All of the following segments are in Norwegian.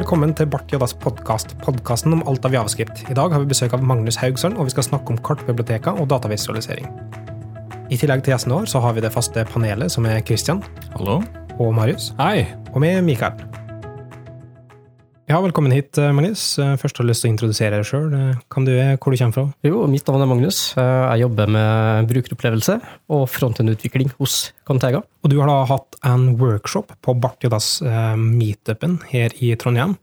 velkommen til Bart Joddas podkast, podkasten om alt av javascript. I dag har vi besøk av Magnus Haugsson, og vi skal snakke om kartbiblioteker og datavisualisering. I tillegg til gjesten vår så har vi det faste panelet, som er Christian Hallo. og Marius, Hei. og med Mikael. Ja, velkommen hit, eh, Magnus. Eh, Først har jeg lyst til å introdusere deg sjøl. Hvem du er, hvor du kommer fra? Jo, mitt navn er Magnus. Jeg jobber med brukeropplevelse og frontend-utvikling hos Contega. Og du har da hatt en workshop på Bartiodas eh, meetupen her i Trondheim,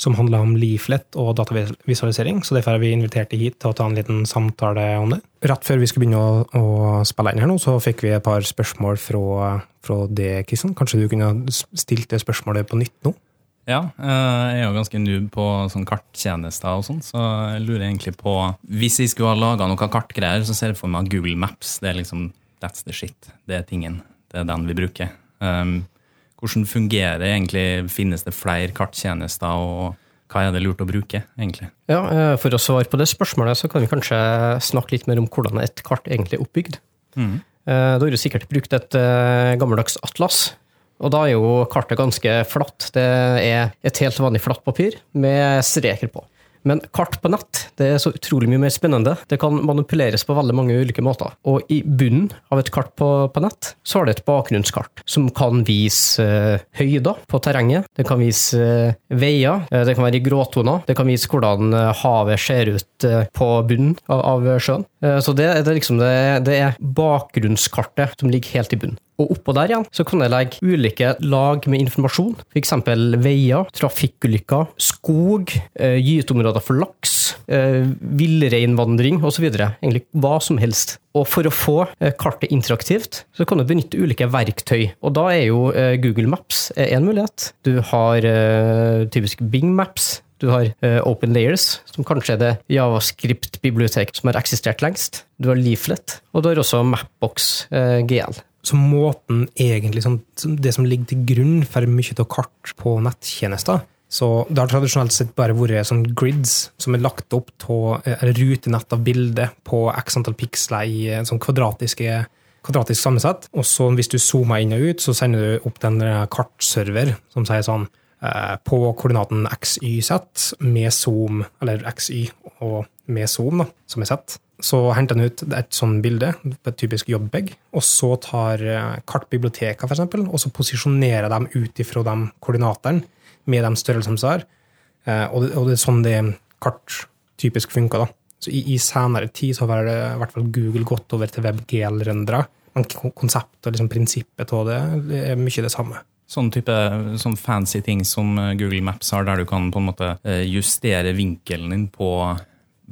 som handla om leaflet og datavisualisering, så derfor har vi invitert deg hit til å ta en liten samtale om det. Rett før vi skulle begynne å, å spille inn her nå, så fikk vi et par spørsmål fra, fra deg, Kristian. Kanskje du kunne stilt det spørsmålet på nytt nå? Ja, eh, jeg er jo ganske noob på sånn karttjenester og sånn, så jeg lurer egentlig på Hvis jeg skulle ha laga noe kartgreier, så ser jeg for meg at Google Maps. Det er liksom That's the shit. Det er tingen. Det er den vi bruker. Um, hvordan fungerer egentlig? Finnes det flere karttjenester, og hva er det lurt å bruke, egentlig? Ja, eh, For å svare på det spørsmålet, så kan vi kanskje snakke litt mer om hvordan et kart egentlig er oppbygd. Mm. Eh, Da har du sikkert brukt et gammeldags atlas. Og da er jo kartet ganske flatt. Det er et helt vanlig flatt papir med streker på. Men kart på nett det er så utrolig mye mer spennende. Det kan manipuleres på veldig mange ulike måter. Og i bunnen av et kart på, på nett, så har det et bakgrunnskart som kan vise eh, høyder på terrenget. Det kan vise eh, veier. eh, det kan være i gråtoner. Det kan vise hvordan havet ser ut på bunnen av, av sjøen. Så det, det, liksom det, det er bakgrunnskartet som ligger helt i bunnen. Og oppå der igjen så kan jeg legge ulike lag med informasjon, f.eks. veier, trafikkulykker, skog, eh, gyteområder for laks, eh, villreinvandring osv. Egentlig hva som helst. Og for å få eh, kartet interaktivt, så kan du benytte ulike verktøy. Og da er jo Google Maps én mulighet. Du har typisk Bing Maps. Du har Open Layers, som kanskje er det javascript-biblioteket som har eksistert lengst. Du har Leaflet, og du har også Mapbox GL. Så måten egentlig, sånn, det som ligger til grunn for mye av kart på nettjenester, så det har tradisjonelt sett bare vært sånn grids som er lagt opp av rutenett av bilder på x antall piksler i eh, sånn kvadratiske kvadratisk sammensett. Og så hvis du zoomer inn og ut, så sender du opp den kartserver som sier sånn eh, på koordinaten XYZ med zoom, eller XY og med zoom, da, som er sett. Så henter han ut et sånt bilde, et typisk jobbbag, og så tar eh, kartbiblioteket for eksempel, og så posisjonerer dem ut ifra de koordinatene med de størrelsene som har. Eh, Og det, og det er sånn det kart typisk funker. da. Så i, i senere tid så har det, i hvert fall Google gått over til WebGL-rendere. Men konseptet og liksom prinsippet av det, er mye det samme. Sånn type sånn fancy ting som eh, Google Maps har, der du kan på en måte justere vinkelen din på,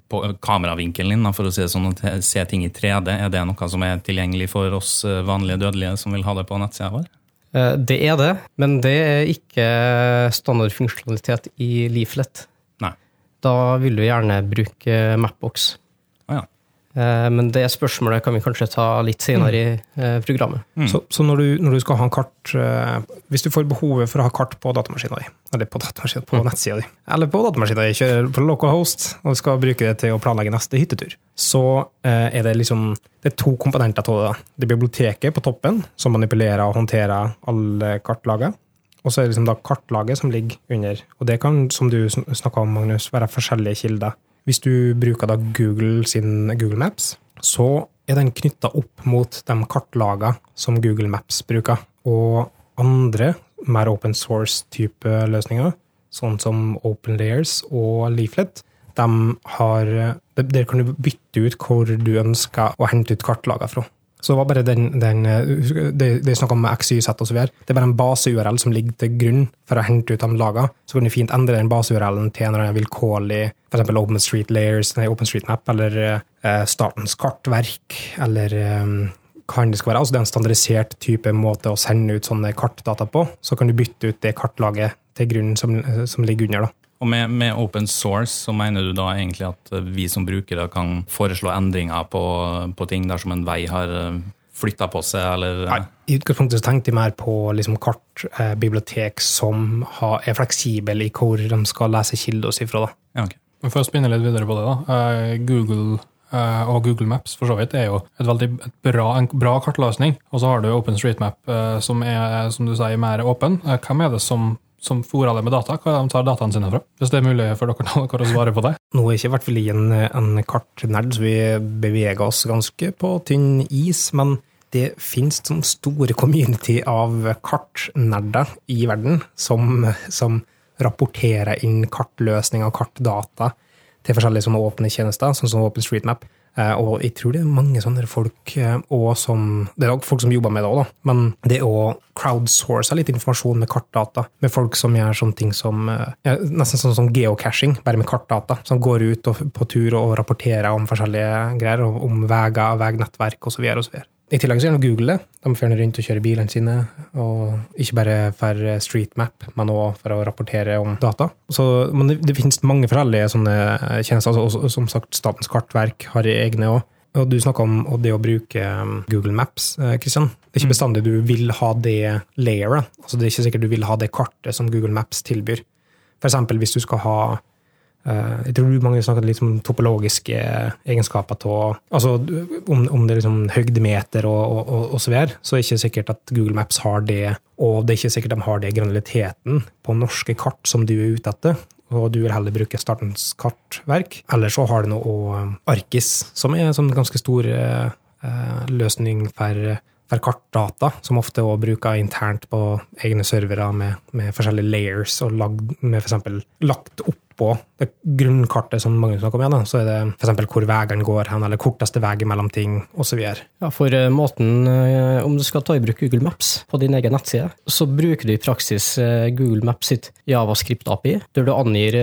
på kameravinkelen din, da, for å si det sånn, og se ting i 3D. Er det noe som er tilgjengelig for oss eh, vanlige dødelige som vil ha det på nettsida vår? Eh, Det er det, men det er ikke standardfunksjonalitet i Leaflet. Nei. Da vil du gjerne bruke Mapbox. Eh, Men det spørsmålet kan vi kanskje ta litt senere i programmet. programmet. Så, så når, du, når du skal ha en kart eh, Hvis du får behovet for å ha kart på datamaskina di, eller på, datamaskinen, på nettsida di, eller på datamaskina di, kjører på localhost og skal bruke det til å planlegge neste hyttetur, så eh, er det liksom det er to komponenter av det. da. Det er biblioteket på toppen, som manipulerer og håndterer alle kartlagene. Og så er det liksom da kartlaget som ligger under. Og det kan, som du snakka om, Magnus, være forskjellige kilder. Hvis du bruker da Google sin Google Maps, så er den knytta opp mot de kartlagene som Google Maps bruker. Og andre, mer open source-type løsninger, sånn som Open Layers og Leaflet, de har, der kan du bytte ut hvor du ønsker å hente ut kartlagene fra. Så det var bare den, den det, det er snakk om XYZ og så videre. Det er bare en base-URL som ligger til grunn for å hente ut de lagene. Så kan du fint endre den base-URL-en til en vilkårlig, f.eks. OpenStreet Layers, OpenStreetMap, eller eh, Statens kartverk, eller eh, hva enn det skal være. Altså det er en standardisert type måte å sende ut sånne kartdata på. Så kan du bytte ut det kartlaget til grunnen som, som ligger under. da. Og med, med open source så mener du da egentlig at eh, vi som brukere kan foreslå endringer på, på ting dersom en vei har flytta på seg, eller Nei, I utgangspunktet så tenkte jeg mer på liksom kartbibliotek som har, er fleksible i hvor de skal lese kilder oss ifra. Da. Ja, okay. For å spinne litt videre på det, da. Eh, Google eh, og Google Maps for så vidt er jo et veldig et bra, en bra kartløsning. Og så har du OpenStreetMap, eh, som er som du sier, mer åpen. Eh, Hvem er det som som fôrer det med data, hva de tar dataene sine fra? Hvis det er mulig for dere, dere å svare på det? Nå er ikke i hvert fall jeg en, en kartnerd, så vi beveger oss ganske på tynn is. Men det finnes sånn store community av kartnerder i verden som, som rapporterer inn kartløsninger og kartdata til forskjellige sånne åpne tjenester, sånn som OpenStreetMap. Eh, Og jeg tror det er mange sånne folk eh, og som Det er også folk som jobber med det òg. Men det å crowdsource litt informasjon med kartdata, med folk som gjør sånne ting som eh, Nesten sånn som geocaching, bare med kartdata. Som går ut på tur og rapporterer om forskjellige greier, om veier, veinettverk osv. osv. I tillegg så gjør Google det. De får rundt og kjører bilene sine, og ikke bare for streetmap, men òg for å rapportere om data. Så, men det, det finnes mange forskjellige sånne tjenester. Altså, som sagt, Statens kartverk har egne òg. Og du snakka om det å bruke um, Google Maps, Kristian. Det er ikke bestandig du vil ha det layeret. Altså, det er ikke sikkert du vil ha det kartet som Google Maps tilbyr. Eksempel hvis du skal ha Eh, Jeg tror mange snakker litt om topologiske egenskaper til altså om, om det er liksom høydemeter og, og, og, så videre, så er det ikke sikkert at Google Maps har det, og det er ikke sikkert de har det granuliteten på norske kart som du er ute etter. Og du vil heller bruke Startens kartverk. Eller så har du noe Arkis, som er en sånn ganske stor eh, løsning for for kartdata, som ofte også bruker internt på egne servere med, med forskjellige layers, og lagd, med eksempel lagt oppå det grunnkartet som mange snakker om igjen, så er det f.eks. hvor veien går hen, eller korteste vei mellom ting, osv. Ja, for eh, måten, eh, om du skal ta i bruk Google Maps på din egen nettside, så bruker du i praksis eh, Google Maps sitt JavaScript-API, der du angir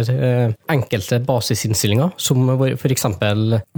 enkelte basisinnstillinger, som f.eks.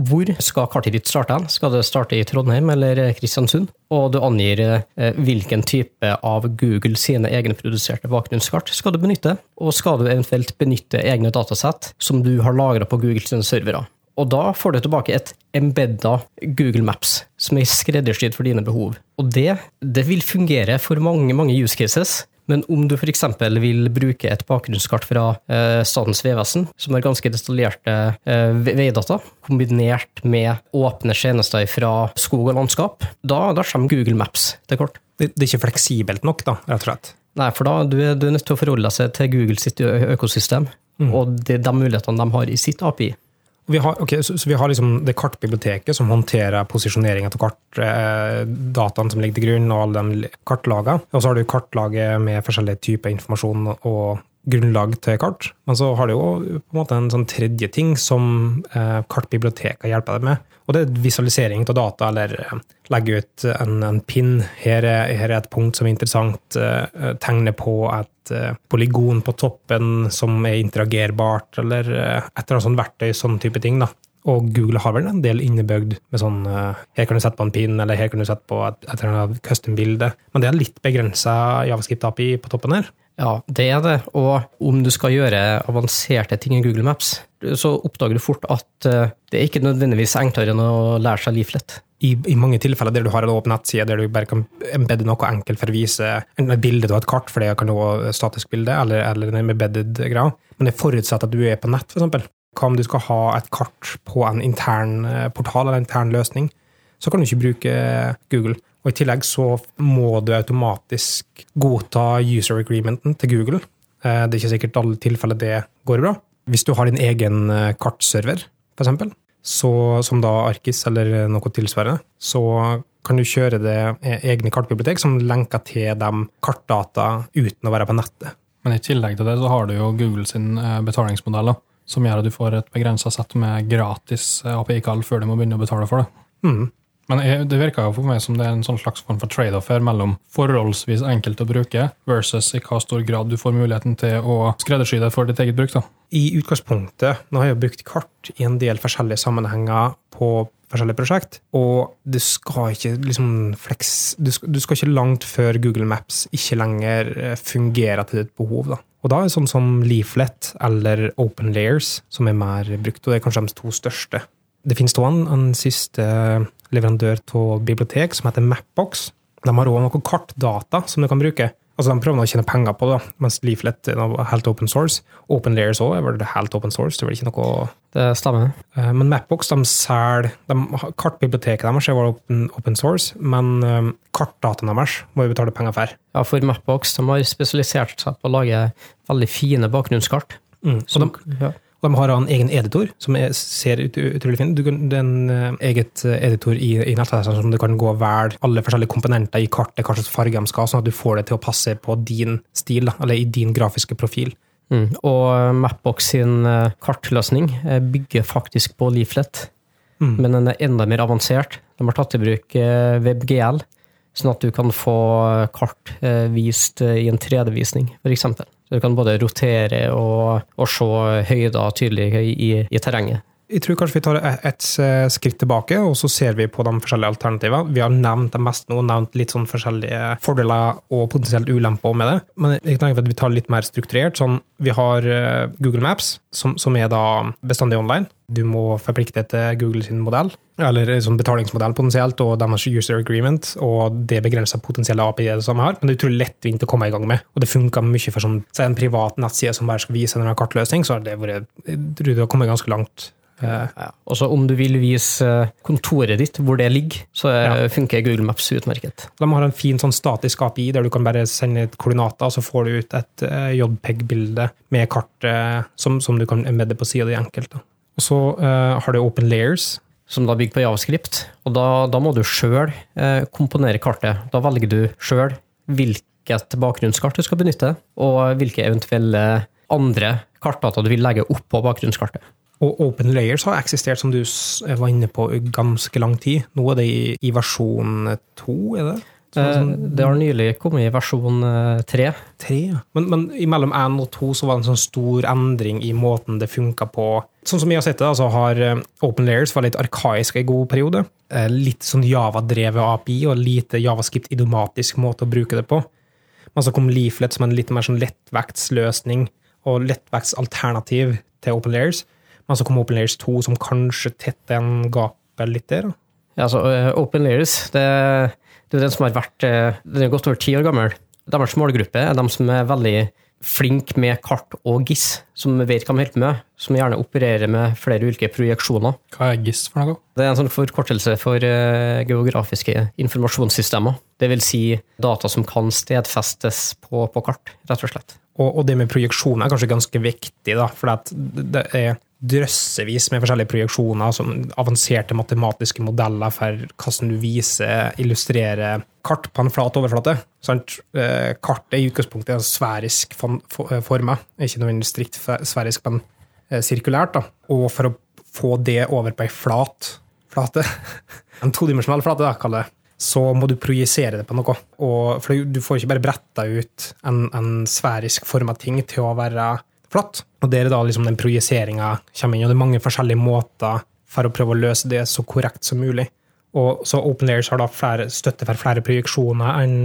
hvor skal kartet ditt starte hen? Skal det starte i Trondheim eller Kristiansund? Og du angir hvilken type av Google sine egenproduserte bakgrunnskart skal du benytte, og skal du eventuelt benytte egne datasett som du har lagra på Googles servere. Og da får du tilbake et embedda Google Maps, som er skreddersydd for dine behov. Og det, det vil fungere for mange, mange use cases. Men om du f.eks. vil bruke et bakgrunnskart fra eh, Statens vegvesen, som har ganske detaljerte eh, veidata, kombinert med åpne tjenester fra skog og landskap, da, da kommer Google Maps til kort. Det, det, er ikke fleksibelt nok, da, rett og slett? Nei, for da du er du nødt til å forholde deg til Google sitt økosystem, mm. og det, de mulighetene de har i sitt API. Vi har, okay, så, så, vi har liksom det kartbiblioteket som håndterer posisjoneringa av kartdataen eh, som ligger til grunn, og alle de kartlagene. Og så har du kartlaget med forskjellige typer informasjon og grunnlag til kart. Men så har du jo på en måte en sånn tredje ting som eh, kartbiblioteket hjelper deg med. Og det er visualisering av data, eller eh, legge ut en, en pin. Her er, her er, et punkt som er interessant. Eh, tegne på et eh, polygon på toppen som er interagerbart, eller eh, et eller annet sånt verktøy, sånn type ting. da. Og Google har vel en del innebygd med sånn Her kan du sette på en pin, eller her kan du sette på et, et eller annet custom-bilde. Men det er litt begrensa javascript-API på toppen her. Ja, det er det. Og om du skal gjøre avanserte ting i Google Maps, så oppdager du fort at eh, det er ikke nødvendigvis enklere enn å lære seg Leaflet. I, I, mange tilfeller der du har en åpen nettside der du bare kan embedde noe enkelt for å vise et bilde av et kart, for det kan være statisk bilde, eller, eller en embedded greie. Men det forutsetter at du er på nett, f.eks. Hva om du skal ha et kart på en intern eh, portal eller en intern løsning? Så kan du ikke bruke Google. Og I tillegg så må du automatisk godta user agreementen til Google. Eh, det er ikke sikkert alle tilfeller det går bra. Hvis du har din egen eh, kartserver, f.eks., som da Arkis eller noe tilsvarende, så kan du kjøre det eh, egne kartbibliotek som lenker til de kartdata uten å være på nettet. Men i tillegg til det så har du jo Google sin betalingsmodell, som gjør at du får et begrensa sett med gratis API-kall før du må begynne å betale for det. Mm. Men det virker jo for meg som det er en sånn slags form for trade-off her mellom forholdsvis enkelt å bruke versus i hva stor grad du får muligheten til å skreddersy det for ditt eget bruk. da. I utgangspunktet, nå har jeg brukt kart i en del forskjellige sammenhenger på forskjellige prosjekt, og du skal ikke liksom flex, du skal, du skal ikke langt før Google Maps ikke lenger eh, fungerer til ditt behov. da. Og da er det sånn som Leaflet eller Open Layers som er mer brukt, og det er kanskje de to største. Det finnes da en, en siste leverandør av bibliotek som heter Mapbox. De har òg noe kartdata som du kan bruke. Altså De prøver å tjene penger på det, mens Leaflet er helt open source. Open Layers òg er vel helt open source. Det er vel ikke noe det stemmer. Eh, Men Mapbox de selger Kartbiblioteket deres er vel open, open source, men kartdataene kartdataen deres må vi betale penger for. Ja, for Mapbox de har spesialisert seg på å lage veldig fine bakgrunnskart. Mm. Så de, ja. Og de har en egen editor som er, ser ut, utrolig fin. Du kan, det er en eh, eget eh, editor i, i nettleseren som du kan gå og velge alle forskjellige komponenter i kartet, hva slags farge de skal ha, sånn at du får det til å passe på din stil, da, eller i din grafiske profil. Mm. Og Mapbox sin eh, kartløsning eh, bygger faktisk på Leaflet, Mm. men den er enda mer avansert. De har tatt i bruk eh, WebGL, sånn at du kan få kart eh, vist eh, i en 3D-visning, f.eks. Så du kan både rotere og, og se høyder tydelig i, i, i terrenget. Jeg tror kanskje vi tar et, eh, skritt tilbake, og så ser vi på de forskjellige alternativene. Vi har nevnt det meste nå, nevnt litt sånn forskjellige fordeler og potensielt ulemper med det. Men jeg tenker at vi tar litt mer strukturert. Sånn, vi har eh, Google Maps, som, som er da bestandig online. Du må forplikte til Google sin modell, eller en sånn betalingsmodell potensielt, og deres user agreement, og det begrenser potensielle API det samme har. Men det er utrolig lettvint å komme i gang med, og det funker mye for sånn, en privat nettside som bare skal vise en kartløsning, så har det vært, jeg tror det har kommet ganske langt. Eh, Ja. Og så om du vil vise eh, kontoret ditt, hvor det ligger, så eh, Ja. funker Google Maps utmerket. De har en fin sånn statisk API der du kan bare sende et koordinater, så får du ut et JPEG-bilde med kartet som, som du kan embedde på sida di enkelt. Og så uh, har du Open Layers. som da bygger på javascript. Og da, da må du sjøl komponere kartet. Da velger du sjøl hvilket bakgrunnskart du skal benytte, og hvilke eventuelle andre kartdata du vil legge oppå bakgrunnskartet. Og Open Layers har eksistert, som du var inne på, ganske lang tid. Nå er det i, i versjon to, er det? Eh, sånn- det har nylig kommet i versjon eh, 3. Tre, ja. Men, men mellom én og to så var det en sånn stor endring i måten det funka på. Sånn som vi har sett det, altså har eh, Open Layers vært litt arkaisk en god periode. Eh, Litt sånn Java-drevet API og lite javascript-idomatisk måte å bruke det på. Men så kom Leaflet som en litt mer sånn lettvektsløsning og lettvektsalternativ til Open Layers. Men så kom Open Layers 2 som kanskje tetter en gapet litt der. da. Ja, altså, eh, Open Layers det, det er den som har vært eh, Den er godt over ti år gammel. Deres målgruppe er de som er veldig flinke med kart og GIS, som vet hva de holder på med, som gjerne opererer med flere ulike projeksjoner. Hva er GIS for noe? Det er en sånn forkortelse for eh, geografiske informasjonssystemer. Det vil si data som kan stedfestes på, på kart, rett og slett. Og, og det med projeksjoner er kanskje ganske viktig, da, for det er drøssevis med forskjellige projeksjoner, som avanserte matematiske modeller for hvordan du viser, illustrerer kart på en flat overflate. Sant? Eh, Kartet i utgangspunktet en for- eh, forma, ikke nødvendigvis strikt sverisk, men eh, sirkulært. Da. Og for å få det over på ei flat flate, en todimensjonal flate, da, kall det, så må du projisere det på noe. Og, for du får ikke bare bretta ut en, en sfærisk forma ting til å være flatt. Og det er da liksom den projiseringa kommer inn, og det er mange forskjellige måter for å prøve å løse det så korrekt som mulig. Og så OpenLayers har da flere, støtte for flere projeksjoner enn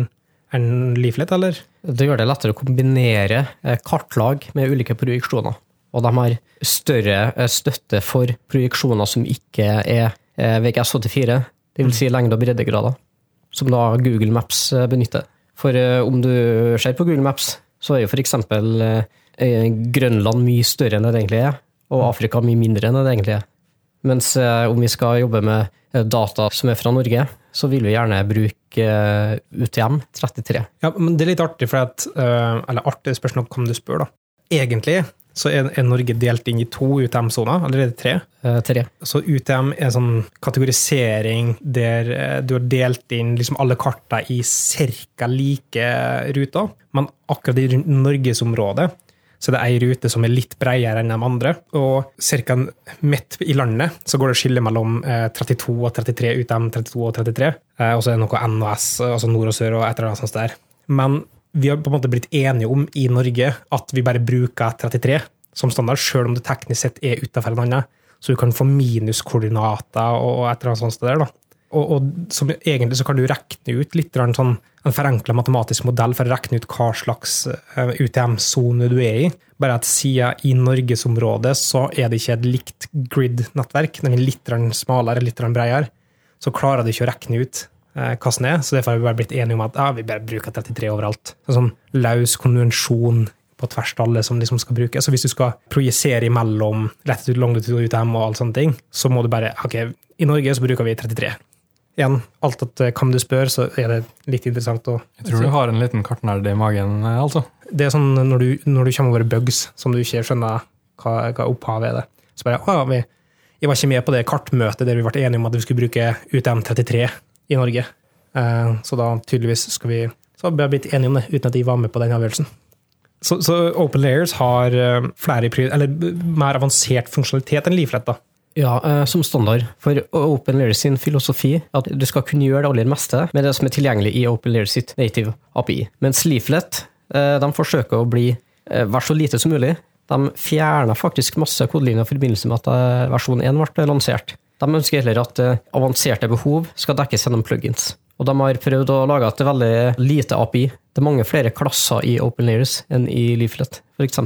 enn Leaflet, eller? Det gjør det lettere å kombinere eh, kartlag med ulike projeksjoner. Og de har større eh, støtte for projeksjoner som ikke er eh, VGS84, dvs. Si lengde- og breddegrader, som da Google Maps benytter. For om du ser på Google Maps, så er jo f.eks. Grønland mye større enn det egentlig er, og Afrika mye mindre enn det egentlig er. Mens eh, om vi skal jobbe med eh, data som er fra Norge, så vil vi gjerne bruke eh, UTM 33. Ja, men det er litt artig, for at Eller artig, spørsmål om du spør, da. Egentlig så er, Norge delt inn i to UTM-soner, allerede tre. Eh, tre. Så UTM er en sånn kategorisering der eh, du har delt inn liksom alle kartene i ca. like ruter. Men akkurat i Norgesområdet så det er ei rute som er litt bredere enn de andre. Og ca. midt i landet så går det skille mellom eh, 32 og 33 UTM, 32 og 33. Eh, og så er det noe NOS, altså nord og sør og et eller annet sånt der. Men vi har på en måte blitt enige om i Norge at vi bare bruker 33 som standard, sjøl om det teknisk sett er utafor en annen. Så du kan få minuskoordinater og et eller annet sånt der. da. Og, og som egentlig så kan du regne ut litt sånn, en forenkla matematisk modell for å regne ut hva slags eh, UTM-sone du er i. Bare at siden i Norgesområdet så er det ikke et likt grid-nettverk. Den er litt smalere, litt bredere. Så klarer du ikke å regne ut eh, hva som er. Så derfor har vi bare blitt enige om at ja, vi bare bruker 33 overalt. En sånn løs konvensjon på tvers av alle som liksom skal bruke. Så hvis du skal projisere imellom latitude, og UTM og alle sånne ting, så må du bare Ok, i Norge så bruker vi 33. Igjen, alt at eh, kan du spør, så er det litt interessant å Jeg tror du har en liten kartnerd i magen, eh, altså. Det er sånn når du, når du kommer over bugs som du ikke skjønner hva, hva opphavet er, det. så bare å, ja, vi, Jeg var ikke med på det kartmøtet der vi ble enige om at vi skulle bruke UTM33 i Norge. Eh, så da tydeligvis skal vi Så har vi blitt enige om det, uten at de var med på den avgjørelsen. Så, så Open Layers har flere, eller mer avansert funksjonalitet enn Leaflet. da. Ja, eh, som standard. For OpenLayer sin filosofi er at du skal kunne gjøre det aller meste med det som er tilgjengelig i OpenLayer sitt native API. Mens Leaflet eh, de forsøker å bli eh, være så lite som mulig. De fjerna faktisk masse kodelinjer i forbindelse med at versjon 1 ble lansert. De ønsker heller at avanserte behov skal dekkes gjennom plugins. Og de har prøvd å lage et veldig lite API. Det er mange flere klasser i OpenLayers enn i Leaflet, f.eks.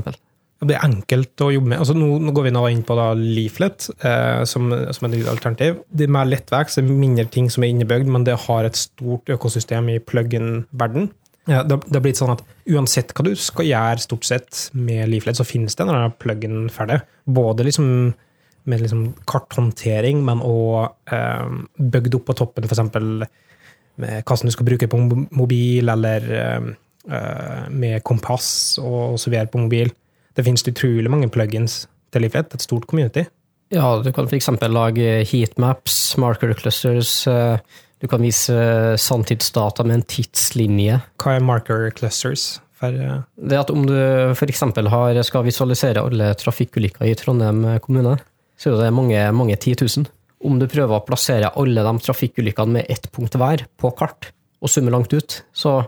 Det er enkelt å jobbe med. Altså, nå, nå går vi nå inn på da Leaflet eh, som, som et alternativ. Det er mer lettvekst, det er mindre ting som er innebygd, men det har et stort økosystem i plug-in-verden. Ja, det, det har blitt sånn at uansett hva du skal gjøre stort sett med Leaflet, så finnes det en plug-in ferdig. Både liksom med liksom karthåndtering, men òg eh, bygd opp på toppen, f.eks. med hvordan du skal bruke på mobil, eller eh, eh, med kompass og så videre på mobil. Det finnes utrolig mange plugins til Leaflet, et stort community. Ja, du kan f.eks. lage heatmaps, marker clusters. eh, Du kan vise eh, sanntidsdata med en tidslinje. Hva er marker clusters? For, uh... Det at om du f.eks. skal visualisere alle trafikkulykker i Trondheim kommune, så er det mange, mange 10 000. Om du prøver å plassere alle de trafikkulykkene med ett punkt hver på kart, og summer langt ut, så,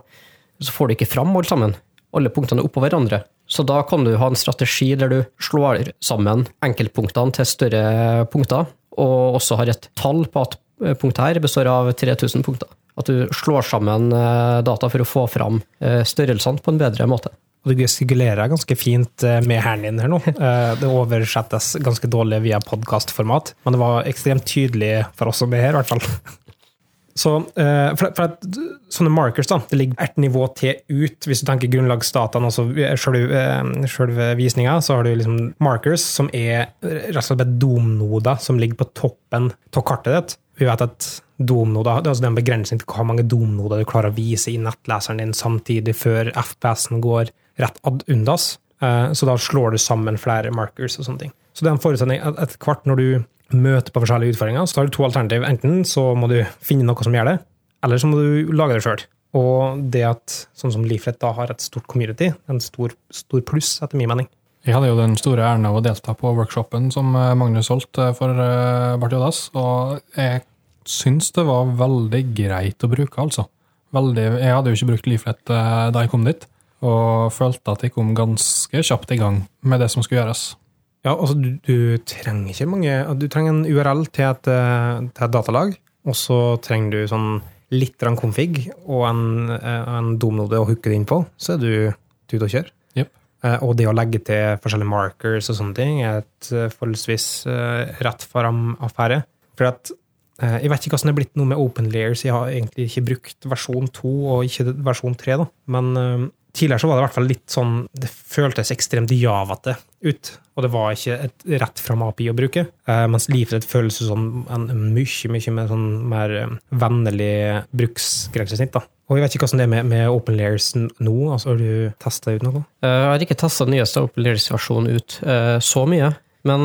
så får du ikke fram alle sammen. Alle punktene er oppå hverandre. Så da kan du ha en strategi der du slår sammen enkeltpunktene til større punkter, og også har et tall på at punktet her består av 3000 punkter. At du slår sammen eh, data for å få fram eh, størrelsene på en bedre måte. og du gestikulerer ganske fint eh, med hælen din her nå. Eh, Det oversettes ganske dårlig via podkastformat, men det var ekstremt tydelig for oss som er her, i hvert fall. Så, eh, for, for Sånne markers da, det ligger ett nivå til ut. Hvis du tenker grunnlagsdataen, altså selve visninga, så har du liksom markers, som er rett og slett bare domnoder som ligger på toppen av kartet ditt. Vi vet at domnoder, det er altså en begrensning til hvor mange domnoder du klarer å vise i nettleseren din samtidig før FPS-en går rett ad undas. Eh, Så da slår du sammen flere markers og sånne ting. Så det er en forutsetning at etter hvert når du møter på forskjellige utfordringer, så har du to alternativ. Enten så må du finne noe som gjør det, eller så må du lage det sjøl. Og det at sånn som Leaflet da har et stort community, en stor, stor pluss, etter min mening. Jeg hadde jo den store æren av å delta på workshopen som eh, Magnus holdt eh, for Bartiodas, Jodas, og jeg syns det var veldig greit å bruke, altså. Veldig, jeg hadde jo ikke brukt Leaflet eh, da jeg kom dit, og følte at jeg kom ganske kjapt i gang med det som skulle gjøres. Ja, altså du, du trenger ikke mange Du trenger en URL til et, eh, til et datalag, og så trenger du sånn litt config og en, eh, en domnode å hooke det inn på, så er du ute og kjører. Jepp. Eh, Og det å legge til forskjellige markers og sånne ting er et forholdsvis rett fram affære. For at jeg vet ikke hvordan det er blitt noe med Open Layers. Jeg har egentlig ikke brukt versjon 2 og ikke versjon 3, da. Men tidligere så var det i hvert fall litt sånn Det føltes ekstremt javete ut. Og det var ikke et rett fram API å bruke. Eh, mens Leaflet føles som en mye, mye mer, sånn, mer eh, vennlig bruksgrensesnitt. da. Og jeg vet ikke som det er med, med Open Layers nå. altså Har du testa ut noe? Eh, Jeg har ikke testa den nyeste OpenLayers-versjonen ut eh, så mye, men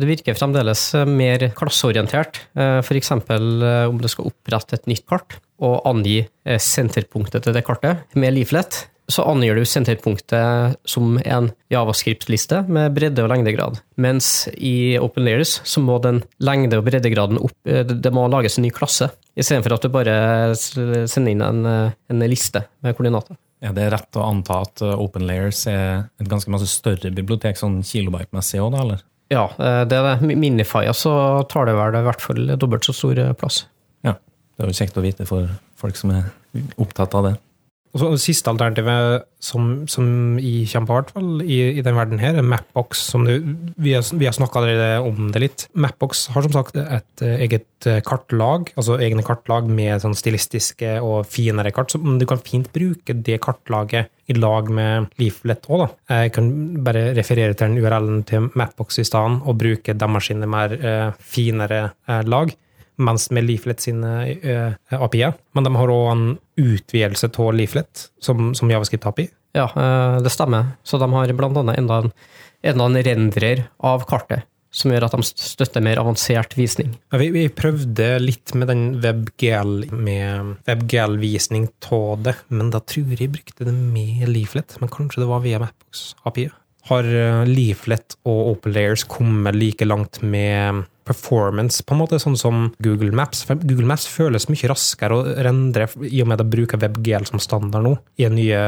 det virker fremdeles mer klasseorientert. F.eks. om du skal opprette et nytt kart og angi senterpunktet til det kartet. Med Leaflet så angir du senterpunktet som en javascript-liste med bredde- og lengdegrad. Mens i OpenLayers så må den lengde- og breddegraden opp eh, Det det må lages en ny klasse, istedenfor at du bare sender inn en, eh, en liste med koordinater. Er det rett å anta at uh, Open Layers er et ganske masse større bibliotek, sånn kilobyte-messig òg, da, eller? Ja, eh, det er det. Minifia så tar det vel i hvert fall dobbelt så stor eh, plass. Ja. Det er jo kjekt å vite for folk som er opptatt av det. Og så det siste alternativet som, som jeg kommer på, i i, den verden her, er Mapbox. Du, vi har, vi har snakka om det litt. Mapbox har som sagt et eh, eget eh, kartlag, altså egne kartlag med sånn stilistiske og finere kart. Så du kan fint bruke det kartlaget i lag med Leaflet òg. Jeg kan bare referere til den URL-en til Mapbox i stedet, og bruke deres mer eh, finere eh, lag mens med Leaflet sine uh, API-er. Men de har òg en utvidelse av Leaflet som, som JavaScript-API. Ja, eh, det stemmer. Så de har annet enda en, enda en rendrer av kartet, som gjør at de støtter mer avansert visning. Ja, vi, vi, prøvde litt med den WebGL med WebGL-visning av det, men da tror jeg jeg brukte det med Leaflet. Men kanskje det var via Mapbox API. Har Leaflet og OpenLayers kommet like langt med performance, på en måte, sånn som Google Maps. For Google Maps føles mye raskere å rendre i og med at de bruker WebGL som standard nå i den nye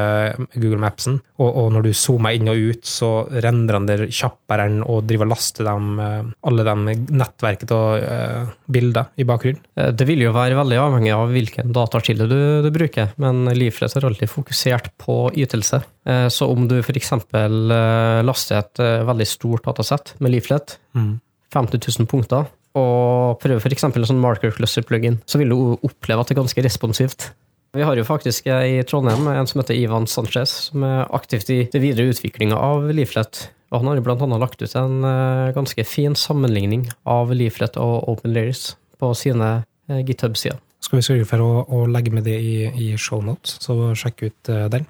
Google Mapsen. Og, og når du zoomer inn og ut, så rendrer den der kjappere enn å drive og laste dem, eh, alle de nettverket og uh, bilder i bakgrunnen. Eh, det vil jo være veldig avhengig av hvilken datakilde du, du, bruker, men Leaflet har alltid fokusert på ytelse. Så om du f.eks. laster et veldig stort datasett med Leaflet, mm 50 000 punkter, og prøver f.eks. en sånn marker cluster-plugin, så vil du oppleve at det er ganske responsivt. Vi har jo faktisk i Trondheim en som heter Ivan Sanchez, som er aktivt i det videre utviklinga av Leaflet. Og han har jo annet lagt ut en eh, ganske fin sammenligning av Leaflet og Open Layers på sine eh, GitHub-sider. Skal vi sørge for å, å legge med det i, i shownotes, så sjekk ut uh, den.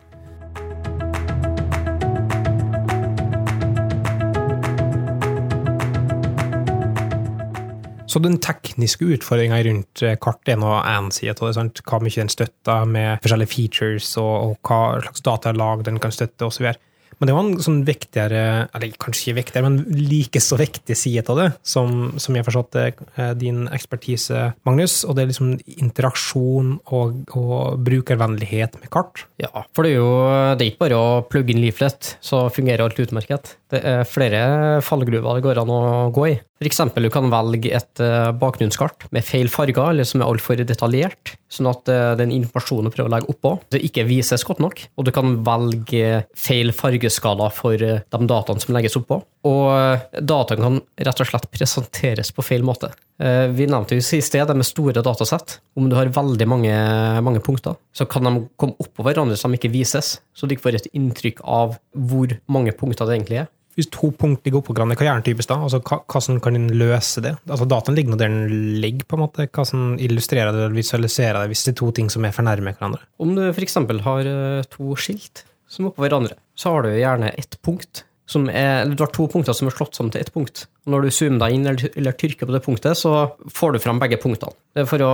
Så den tekniske utfordringa rundt eh, kart er noe én side av det. Sant? Hva mye den støtter med forskjellige features, og, og hva slags datalag den kan støtte, osv. Men det var en sånn viktigere, eller kanskje ikke viktigere, men like så viktig side av det, som, som jeg forstått eh, din ekspertise, Magnus. Og det er liksom interaksjon og, og, brukervennlighet med kart. Ja, for det er jo det er ikke bare å plugge inn Leaflet, så fungerer alt utmerket. Det er flere fallgruver det går an å gå i. F.eks. du kan velge et eh, bakgrunnskart med feil farger, eller som er altfor detaljert, sånn at eh, den informasjonen du prøver å legge oppå, det ikke vises godt nok. Og du kan velge feil fargeskala for eh, de dataene som legges oppå. Og dataen kan rett og slett presenteres på feil måte. Vi nevnte jo i sted det med store datasett. Om du har veldig mange, mange punkter, så kan de komme oppå hverandre så de ikke vises, så du ikke får et inntrykk av hvor mange punkter det egentlig er. Hvis to punkt ligger oppå hverandre, hva gjør den typisk da? Altså, hvordan kan den løse det? Altså, Dataen ligger nå der den ligger, på en måte. Hva som illustrerer det eller visualiserer det, hvis det er to ting som er for nærme hverandre? Om du f.eks. har eh, to skilt som er oppå hverandre, så har du gjerne ett punkt som er, du har to punkter som er slått sammen til ett punkt. Og når du zoomer deg inn eller, eller trykker på det punktet, så får du fram begge punktene. Det er for å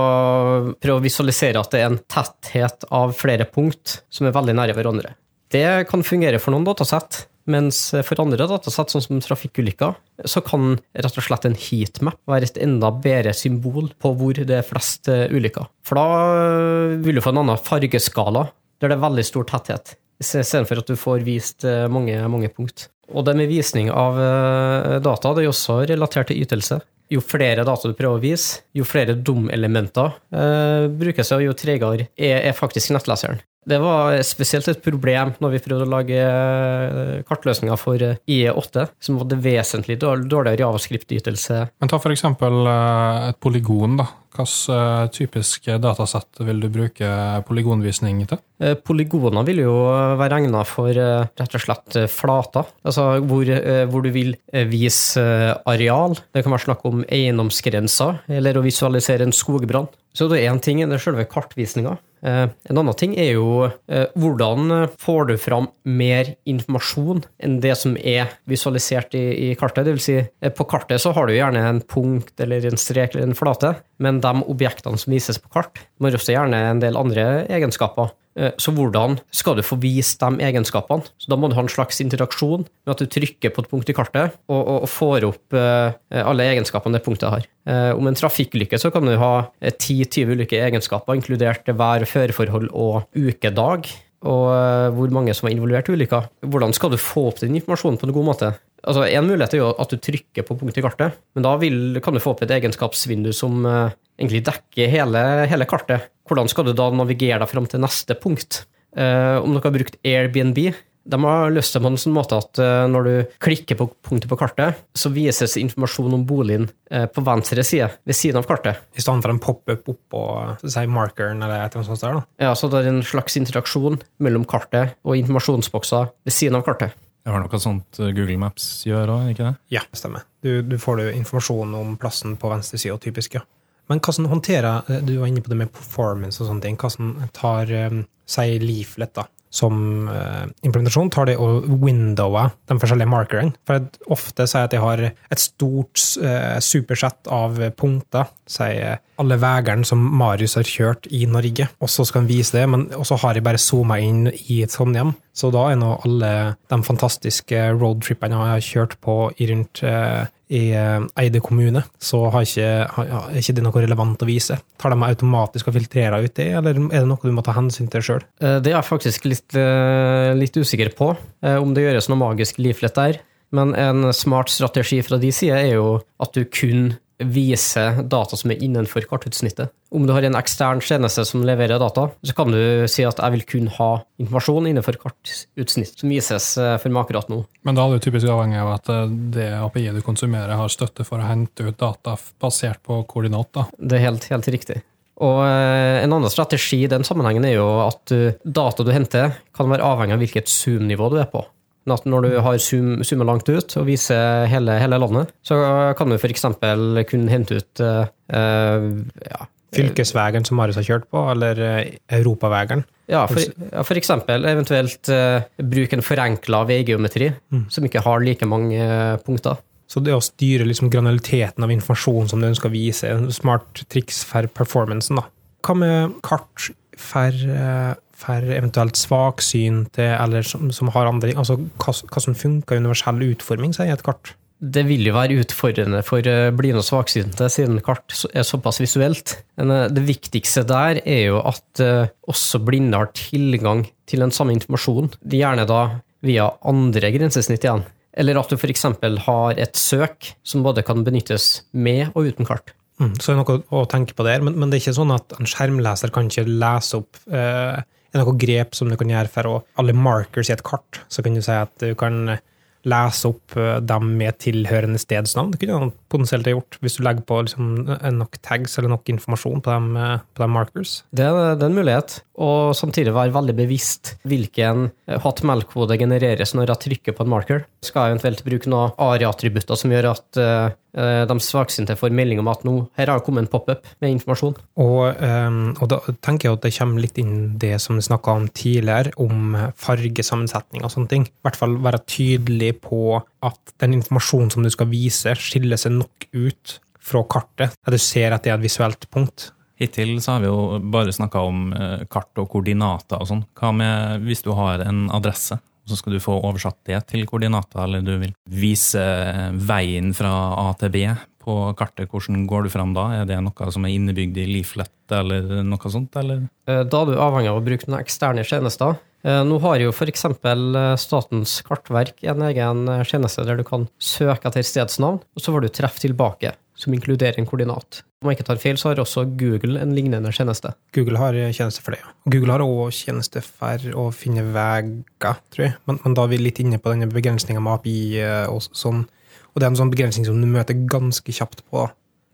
prøve å visualisere at det er en tetthet av flere punkt som er veldig nære hverandre. Det kan fungere for noen datasett, mens for andre datasett, sånn som trafikkulykker, så kan rett og slett en heatmap være et enda bedre symbol på hvor det er flest eh, ulykker. For da eh, vil du få en annen fargeskala, der det er veldig stor tetthet, istedenfor at du får vist eh, mange, mange punkt. Og det med visning av data det er jo også relatert til ytelse. Jo flere data du prøver å vise, jo flere dumelementer eh, brukes, og jo tregere er, er faktisk nettleseren. Det var spesielt et problem når vi prøvde å lage eh, kartløsninger for eh, IE8, som hadde vesentlig dårligere javascript-ytelse. Men ta eksempel eh, et polygon. da. Hvilke typisk datasett vil du bruke polygonvisning til? Polygoner vil jo være egnet for rett og slett flater. Altså hvor, hvor, du vil vise areal. Det kan være snakk om eiendomsgrenser, eller å visualisere en skogbrann. Så det er én ting, det er selve kartvisninga. Eh, en annen ting er jo eh, hvordan får du fram mer informasjon enn det som er visualisert i, i kartet. Vil si, eh, på kartet så har du gjerne en punkt eller en strek eller en flate, men de objektene som vises på kart, må også gjerne en del andre egenskaper. Eh, så hvordan skal du få vist de egenskapene? Så Da må du ha en slags interaksjon med at du trykker på et punkt i kartet og, og, og får opp uh, alle egenskapene det punktet har. Uh, om en trafikkulykke så kan du ha 10-20 ulike egenskaper, inkludert vær, føreforhold og ukedag. Og hvor mange som er involvert i ulykka. Hvordan skal du få opp den informasjonen på en god måte? Altså, En mulighet er jo at du trykker på punktet i kartet, men da vil, kan du få opp et egenskapsvindu som egentlig dekker hele, hele kartet. Hvordan skal du da navigere deg fram til neste punkt? Uh, om dere har brukt Airbnb, de har løst det på en sånn måte at eh, når du klikker på punktet på kartet, så vises informasjon om boligen på venstre side, ved siden av kartet. I stedet for en pop-up oppå si markeren eller et eller annet sånt. Der, da. Ja, Så det er en slags interaksjon mellom kartet og informasjonsbokser ved siden av kartet. Det var noe sånt eh, Google Maps gjør òg, ikke det? Ja, stemmer. Du, du får du informasjon om plassen på venstre side, typisk, ja. Men hvordan håndterer Du var inne på det med performance og sånne ting. Hvordan tar um, si Leaflet, da, som implementasjon, tar det og windower de forskjellige markerne. For jeg ofte sier at jeg har et stort supersett av punkter, sier alle veiene som Marius har kjørt i Norge, og så skal han vise det, men så har jeg bare zooma inn i Trondheim. Så da er nå alle de fantastiske roadtrippene jeg har kjørt på i rundt uh, i Eide kommune, så har ikke, har, ikke det noe relevant å vise. Tar de meg automatisk og filtrerer ut det, eller er det noe du må ta hensyn til sjøl? Det er jeg faktisk litt, litt, usikker på, om det gjøres noe magisk leaflet der. Men en smart strategi fra de side er jo at du kun vise data som er innenfor kartutsnittet. Om du har en ekstern tjeneste som leverer data, så kan du si at jeg vil kun ha informasjon innenfor kartutsnitt som vises eh, for meg akkurat nå. Men da er du typisk avhengig av at eh, det API du konsumerer, har støtte for å hente ut data basert på koordinat. Da. Det er helt, helt riktig. Og eh, En annen strategi i den sammenhengen er jo at data du henter, kan være avhengig av hvilket zoom-nivå du er på. Når du har zoom, zoomet langt ut og viser hele, hele, landet, så kan du f.eks. kunne hente ut uh, ja, Fylkesveien som Marius har kjørt på, eller europaveien? Ja, for, ja, for eksempel eventuelt uh, bruke en forenkla veigeometri, mm. som ikke har like mange uh, punkter. Så det å styre liksom granuliteten av informasjon som du ønsker å vise, er en smart triks for performancen. da. Hva med kart for for eventuelt svaksynte eller som, som, har andre Altså hva, hva som funker i universell utforming, sier et kart? Det vil jo være utfordrende for eh, blinde og svaksynte, siden kart er såpass visuelt. Men eh, det viktigste der er jo at eh, også blinde har tilgang til den samme informasjonen. De gjerne da via andre grensesnitt igjen. Eller at du f.eks. har et søk som både kan benyttes med og uten kart. Mm, så det er noe å tenke på der, men, men, det er ikke sånn at en skjermleser kan ikke lese opp eh, er noen grep som du kan gjøre for å Alle markers i et kart, så kan du si at du kan lese opp eh, dem med tilhørende stedsnavn. Det kunne potensielt er gjort, hvis du legger på liksom, nok tags eller nok informasjon på dem, eh, på dem markers. Det er, det er en mulighet, og samtidig være veldig bevisst hvilken hotmail-kode genereres når jeg trykker på en marker. Skal jeg eventuelt bruke noen ARI-attributter som gjør at uh, Eh, de svaksynte får melding om at nå, her har det kommet en pop-up med informasjon. Og, um, og, da tenker jeg at det kommer litt inn det som vi snakka om tidligere, om fargesammensetning og sånne ting. I hvert fall være tydelig på at den informasjonen som du skal vise, skiller seg nok ut fra kartet, at du ser at det er et visuelt punkt. Hittil så har vi jo bare snakka om eh, kart og koordinater og sånn. Hva med hvis du har en adresse? Så skal du få oversatt det til koordinater, eller du vil vise veien fra A til B på kartet. Hvordan går du fram da? Er det noe som er innebygd i Leaflet, eller noe sånt? Eller? Eh, da er du avhengig av å bruke noen eksterne tjenester. Eh, nå har jo f.eks. Eh, Statens kartverk en egen tjeneste der du kan søke etter stedsnavn, og så får du treff tilbake som inkluderer en koordinat. Om jeg ikke tar feil, så har også Google en lignende tjeneste. Google har tjeneste for det, ja. Google har òg tjeneste for å finne veier, tror jeg. Men, men, da er vi litt inne på denne begrensninga med API eh, og sånn. Og det er en sånn begrensning som du møter ganske kjapt på.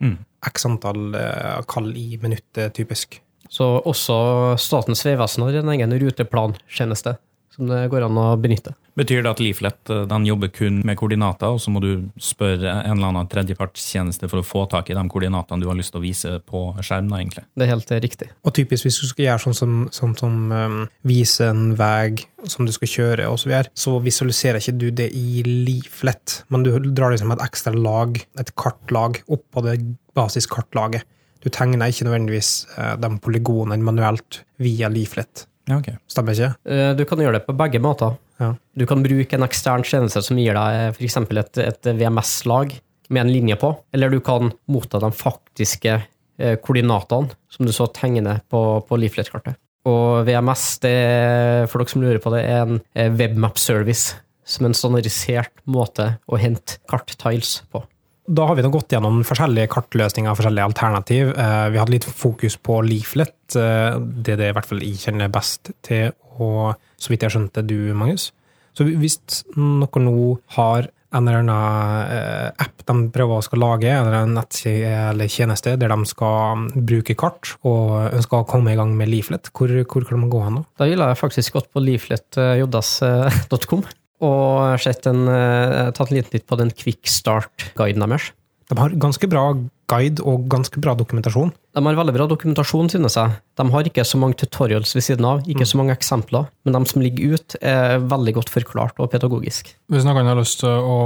Mm. X antall uh, kall i minuttet, typisk. Så også Statens vegvesen har en egen ruteplantjeneste som det går an å benytte. Betyr det at Leaflet eh, den jobber kun med koordinater, og så må du spørre en eller annen tredjepartstjeneste for å få tak i de koordinatene du har lyst til å vise på skjermen? egentlig? Det er helt riktig. Og typisk hvis du skal gjøre sånn som, sånn som um, vise en vei som du skal kjøre, og så, videre, så visualiserer ikke du det i Leaflet, men du drar liksom et ekstra lag, et kartlag, oppå det basiskartlaget. Du tegner ikke nødvendigvis uh, de polygonene manuelt via Leaflet. Ja, ok. Stemmer ikke? Eh, du kan gjøre det på begge måter. Ja. Du kan bruke en ekstern tjeneste som gir deg f.eks. et, et VMS-lag med en linje på, eller du kan motta de faktiske eh, koordinatene som du så tegner på, på Leaflet-kartet. Og VMS, det, for dere som lurer på det, er en webmap-service som en standardisert måte å hente karttiles på. Da har vi nå gått gjennom forskjellige kartløsninger, forskjellige alternativ. Eh, Vi hadde litt fokus på leaflet. eh, Det er det i hvert fall jeg kjenner best til, og så vidt jeg skjønte du, Magnus. Så hvis noen nå har en eller annen eh, app de prøver å skal lage, en eller annen nettside eller tjeneste der de skal bruke kart, og ønsker å komme i gang med leaflet, hvor, hvor kan de gå hen da? Da ville jeg faktisk gått på leafletjs.com og sett en, eh, tatt en liten titt på den Quick Start-guiden deres. De har ganske bra guide og ganske bra dokumentasjon. De har veldig bra dokumentasjon, synes jeg. De har ikke så mange tutorials ved siden av, ikke så mange eksempler, men de som ligger ut, er veldig godt forklart og pedagogisk. Hvis noen har lyst til å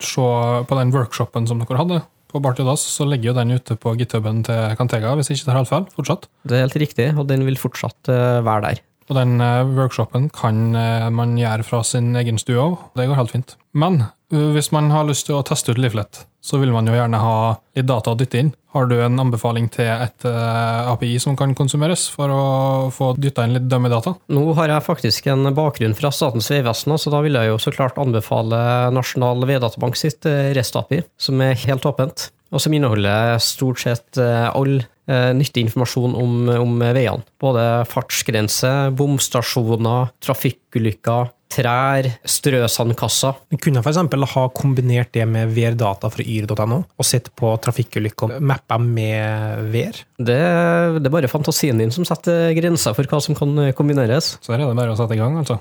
se på den workshopen som dere hadde på Bartiodas, så ligger jo den ute på githuben til Cantega, hvis ikke det er helt feil, fortsatt. Det er helt riktig, og den vil fortsatt eh, være der. Og den eh, workshopen kan eh, man gjøre fra sin egen stue òg. Det går helt fint. Men eh, hvis man har lyst til å teste ut Leaflet, så vil man jo gjerne ha litt data å dytte inn. Har du en anbefaling til et API som kan konsumeres, for å få dytta inn litt dømmedata? Nå har jeg faktisk en bakgrunn fra Statens vegvesen, så da vil jeg jo så klart anbefale Nasjonal veidatabank sitt REST-API, som er helt åpent, og som inneholder stort sett eh, all eh, nyttig informasjon om, om veiene. Både fartsgrense, bomstasjoner, trafikkulykker, trær, strøsandkasser. Vi kunne f.eks. ha kombinert det med værdata fra yr.no, og sett på trafikkulykker mappa med vær. Det, det er bare fantasien din som setter grenser for hva som kan kombineres. Så her er det bare å sette i gang, altså.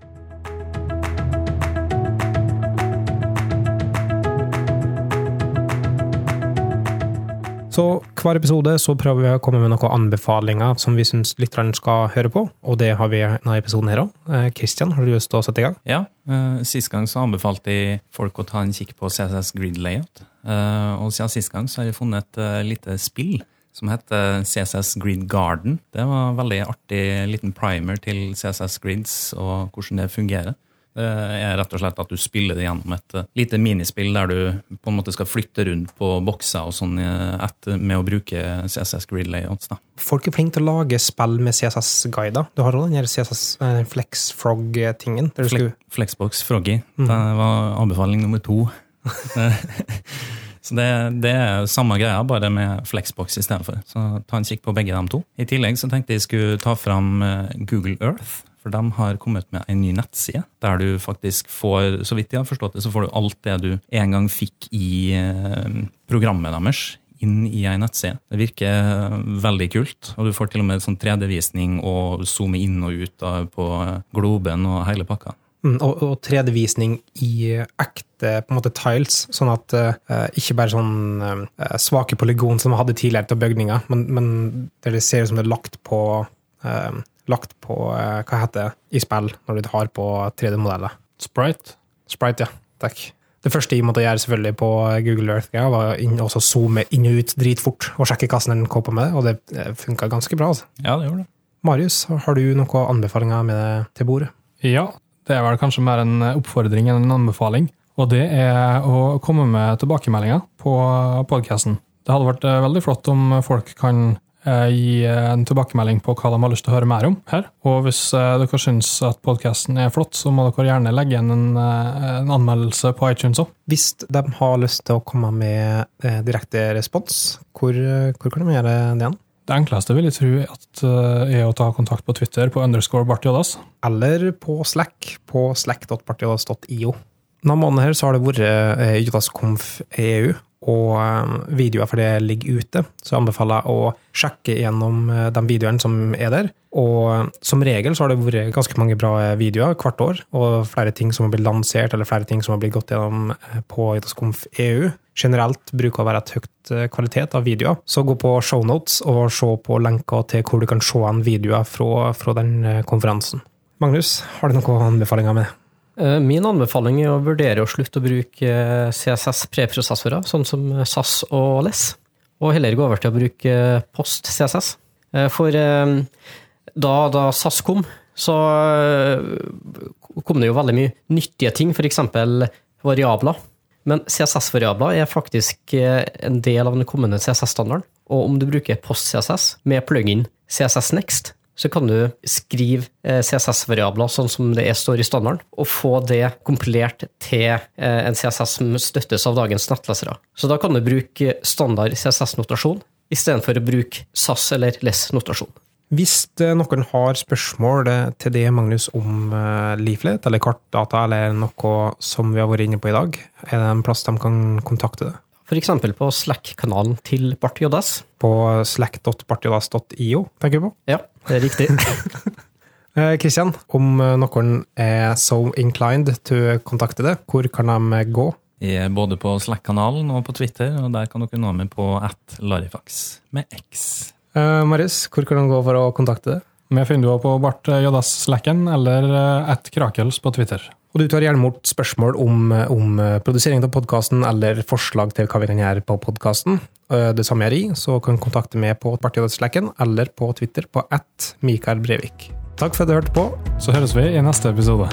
Så hver episode så prøver vi å komme med noen anbefalinger som vi syns lytterne skal høre på, og det har vi i denne episoden her òg. Kristian, har du lyst til å sette i gang? Ja, eh, Sist gang så anbefalte jeg folk å ta en kikk på CSS Grid Layout. Eh, og siden sist gang så har jeg funnet et eh, lite spill som heter CSS Grid Garden. Det var en veldig artig liten primer til CSS Grids og hvordan det fungerer. Det er rett og slett at du spiller det gjennom et eh, lite minispill der du på en måte skal flytte rundt på bokser og sånn eh, etter, med å bruke CSS Grid Layouts. da. Folk er flinke til å lage spill med CSS-guider. Du har òg den CSS eh, FlexFrog-tingen. der Fle skulle- Flexbox Froggy. Det var anbefaling nummer to. så det, det er samme greia, bare med Flexbox istedenfor. Så ta en kikk på begge de to. I tillegg så tenkte jeg skulle ta fram eh, Google Earth. For de har kommet med en ny nettside, der du faktisk får så vidt jeg har forstått det, så får du alt det du en gang fikk i eh, programmet deres inn i ei nettside. Det virker veldig kult, og du får til og med sånn 3D-visning og zoome inn og ut på globen og hele pakka. Mm, og, og 3D-visning i ekte på en måte tiles, sånn at uh, ikke bare sånn uh, svake polygon som vi hadde tidligere til bygninger, men, men det ser ut som det er lagt på eh, lagt på eh, hva heter det, i spill når du har på 3D-modeller. Sprite. Sprite, ja. Takk. Det første jeg måtte gjøre selvfølgelig på Google Earth, ja, var å zoome inn og ut dritfort og sjekke hvordan den kåpa med det, og det funka ganske bra. altså. Ja, det gjorde det. Marius, har du noen anbefalinger med det til bordet? Ja, det er vel kanskje mer en oppfordring enn en anbefaling. Og det er å komme med tilbakemeldinger på podkasten. Det hadde vært eh, veldig flott om folk kan eh, gi en tilbakemelding på hva de har lyst til å høre mer om her. Og hvis eh, dere syns at podkasten er flott, så må dere gjerne legge igjen en, eh, en anmeldelse på iTunes òg. Hvis de har lyst til å komme med eh, direkte respons, hvor, eh, hvor kan de gjøre det igjen? Det enkleste vil jeg tro at, eh, er å ta kontakt på Twitter på underscore bartiodas. Eller på Slack på slack.bartiodas.io. Denne måneden her så har det vært Jodas Conf EU, og eh, videoer for det ligger ute. Så jeg anbefaler jeg å sjekke gjennom eh, de videoene som er der. Og eh, som regel så har det vært ganske mange bra videoer hvert år, og flere ting som har blitt lansert, eller flere ting som har blitt gått gjennom på JSConf EU. Generelt bruker å være et høyt kvalitet av videoer. Så gå på shownotes og se på lenker til hvor du kan se en videoer fra, fra den konferansen. Magnus, har du noen anbefalinger med det? Eh, Min anbefaling er å vurdere å slutte å bruke eh, CSS preprosessorer, sånn som SAS og LESS, og heller gå over til å bruke Post CSS. Eh, For eh, da, da SAS kom, så eh, kom det jo veldig mye nyttige ting, f.eks. variabler. Men CSS-variabler er faktisk eh, en del av den kommende CSS-standarden. Og om du bruker Post CSS med plugin CSS Next, så kan du skrive eh, CSS-variabler sånn som det står i standarden, og få det kompilert til eh, en CSS som støttes av dagens nettlesere. Så da kan du bruke standard CSS-notasjon istedenfor å bruke SAS eller LESS-notasjon. Hvis eh, noen har spørsmål til det, Magnus, om Leaflet eller kartdata eller noe som vi har vært inne på i dag, er det en plass de kan kontakte det? F.eks. på Slack-kanalen til Bartjodas. På slack.bartjodas.io, tenker du på. Ja, det er riktig. Kristian, om noen er so inclined to kontakte deg, hvor kan de gå? Jeg er både på Slack-kanalen og på Twitter, og der kan dere nå meg på at larifax med X. Uh, Marius, hvor kan de gå for å kontakte deg? Vi finner du på Bart Jodas Slacken eller at Krakels på Twitter. Og du tar gjerne imot spørsmål om, om produsering av podkasten eller forslag til hva vi kan gjøre på podkasten. Det samme gjør jeg, så kan du kontakte meg på Partidagslekken eller på Twitter på at Mikael Brevik. Takk for at du hørte på. Så høres vi i neste episode.